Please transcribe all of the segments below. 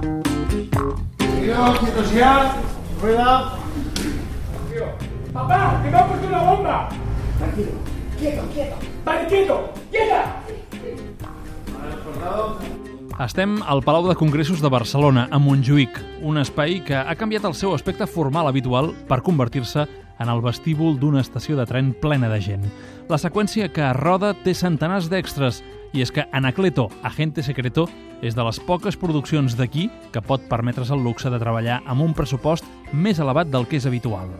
¡Que bomba! Tranquilo. Quieto, quieto. Estem al Palau de Congressos de Barcelona, a Montjuïc, un espai que ha canviat el seu aspecte formal habitual per convertir-se en el vestíbul d'una estació de tren plena de gent. La seqüència que roda té centenars d'extras i és que Anacleto, Agente Secreto, és de les poques produccions d'aquí que pot permetre's el luxe de treballar amb un pressupost més elevat del que és habitual.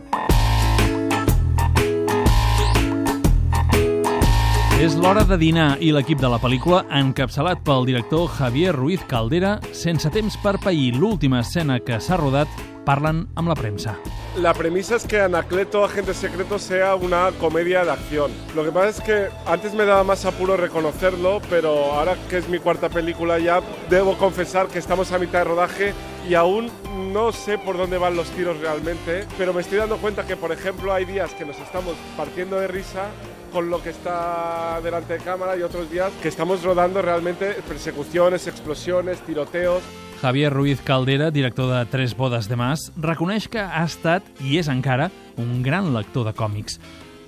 És l'hora de dinar i l'equip de la pel·lícula, encapçalat pel director Javier Ruiz Caldera, sense temps per pair l'última escena que s'ha rodat, parlen amb la premsa. La premisa es que Anacleto, Agente Secreto, sea una comedia de acción. Lo que pasa es que antes me daba más apuro reconocerlo, pero ahora que es mi cuarta película ya, debo confesar que estamos a mitad de rodaje y aún no sé por dónde van los tiros realmente, pero me estoy dando cuenta que, por ejemplo, hay días que nos estamos partiendo de risa con lo que está delante de cámara y otros días que estamos rodando realmente persecuciones, explosiones, tiroteos. Javier Ruiz Caldera, director de Tres bodes de Mas, reconeix que ha estat i és encara un gran lector de còmics.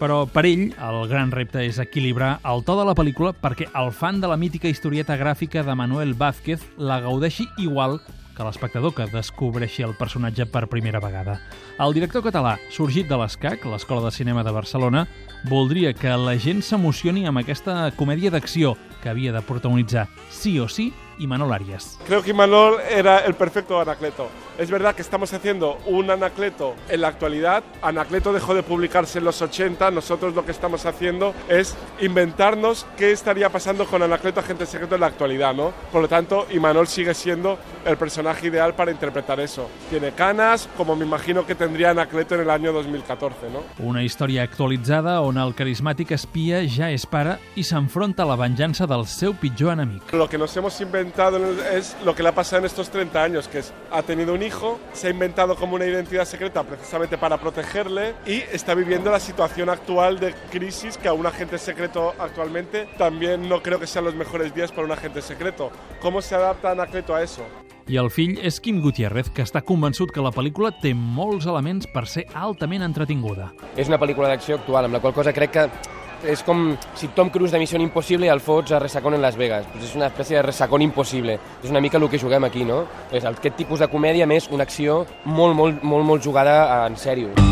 Però per ell, el gran repte és equilibrar el to de la pel·lícula perquè el fan de la mítica historieta gràfica de Manuel Vázquez la gaudeixi igual que l'espectador que descobreixi el personatge per primera vegada. El director català, sorgit de l'ESCAC, l'Escola de Cinema de Barcelona, voldria que la gent s'emocioni amb aquesta comèdia d'acció que havia de protagonitzar sí o sí Imanol Arias. Creo que Imanol era el perfecto Anacleto. Es verdad que estamos haciendo un Anacleto en la actualidad. Anacleto dejó de publicarse en los 80. Nosotros lo que estamos haciendo es inventarnos qué estaría pasando con Anacleto Agente Secreto en la actualidad, ¿no? Por lo tanto, Imanol sigue siendo el personaje ideal para interpretar eso. Tiene canas, como me imagino que tendría Anacleto en el año 2014, ¿no? Una història actualitzada on el carismàtic espia ja és pare i s'enfronta a la venjança del seu pitjor enemic. Lo que nos hemos inventado es lo que le ha pasado en estos 30 años, que es, ha tenido un hijo, se ha inventado como una identidad secreta precisamente para protegerle y está viviendo la situación actual de crisis que a un agente secreto actualmente también no creo que sean los mejores días para un agente secreto. ¿Cómo se adapta Anacleto a eso? I el fill és Quim Gutiérrez, que està convençut que la pel·lícula té molts elements per ser altament entretinguda. És una pel·lícula d'acció actual, amb la qual cosa crec que és com si Tom Cruise de Missió Impossible el fots a Resacón en Las Vegas. Pues és una espècie de Resacón impossible. És una mica el que juguem aquí, no? És aquest tipus de comèdia més una acció molt, molt, molt, molt jugada en sèrio.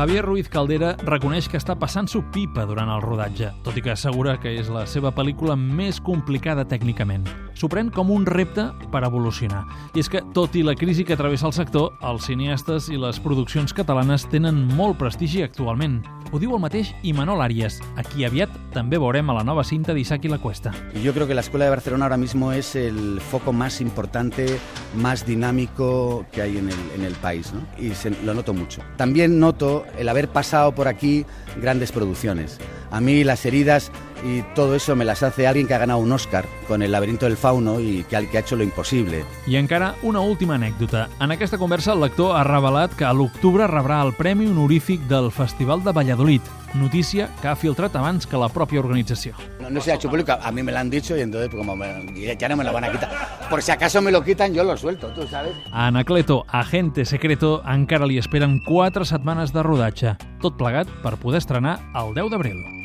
Javier Ruiz Caldera reconeix que està passant-s'ho pipa durant el rodatge, tot i que assegura que és la seva pel·lícula més complicada tècnicament. S'ho pren com un repte per evolucionar. I és que, tot i la crisi que travessa el sector, els cineastes i les produccions catalanes tenen molt prestigi actualment. Ho diu el mateix Imanol Arias, a qui aviat també veurem a la nova cinta d'Isaac i la Cuesta. Yo creo que la Escuela de Barcelona ahora mismo es el foco más importante, más dinámico que hay en el, en el país, ¿no? Y se- lo noto mucho. También noto el haber pasado por aquí grandes producciones. A mí las heridas y todo eso me las hace alguien que ha ganado un Oscar con El laberinto del fauno y que, que ha hecho lo imposible. I encara una última anècdota. En aquesta conversa el lector ha revelat que a l'octubre rebrà el Premi Honorífic del Festival de Valladolid, notícia que ha filtrat abans que la pròpia organització. No, no se ha hecho público, a mí me lo han dicho y entonces pues, como me- ya no me lo van a quitar. Por si acaso me lo quitan, yo lo suelto, tú sabes. A Anacleto, Agente Secreto, encara li esperen 4 setmanes de rodatge, tot plegat per poder estrenar el 10 d'abril.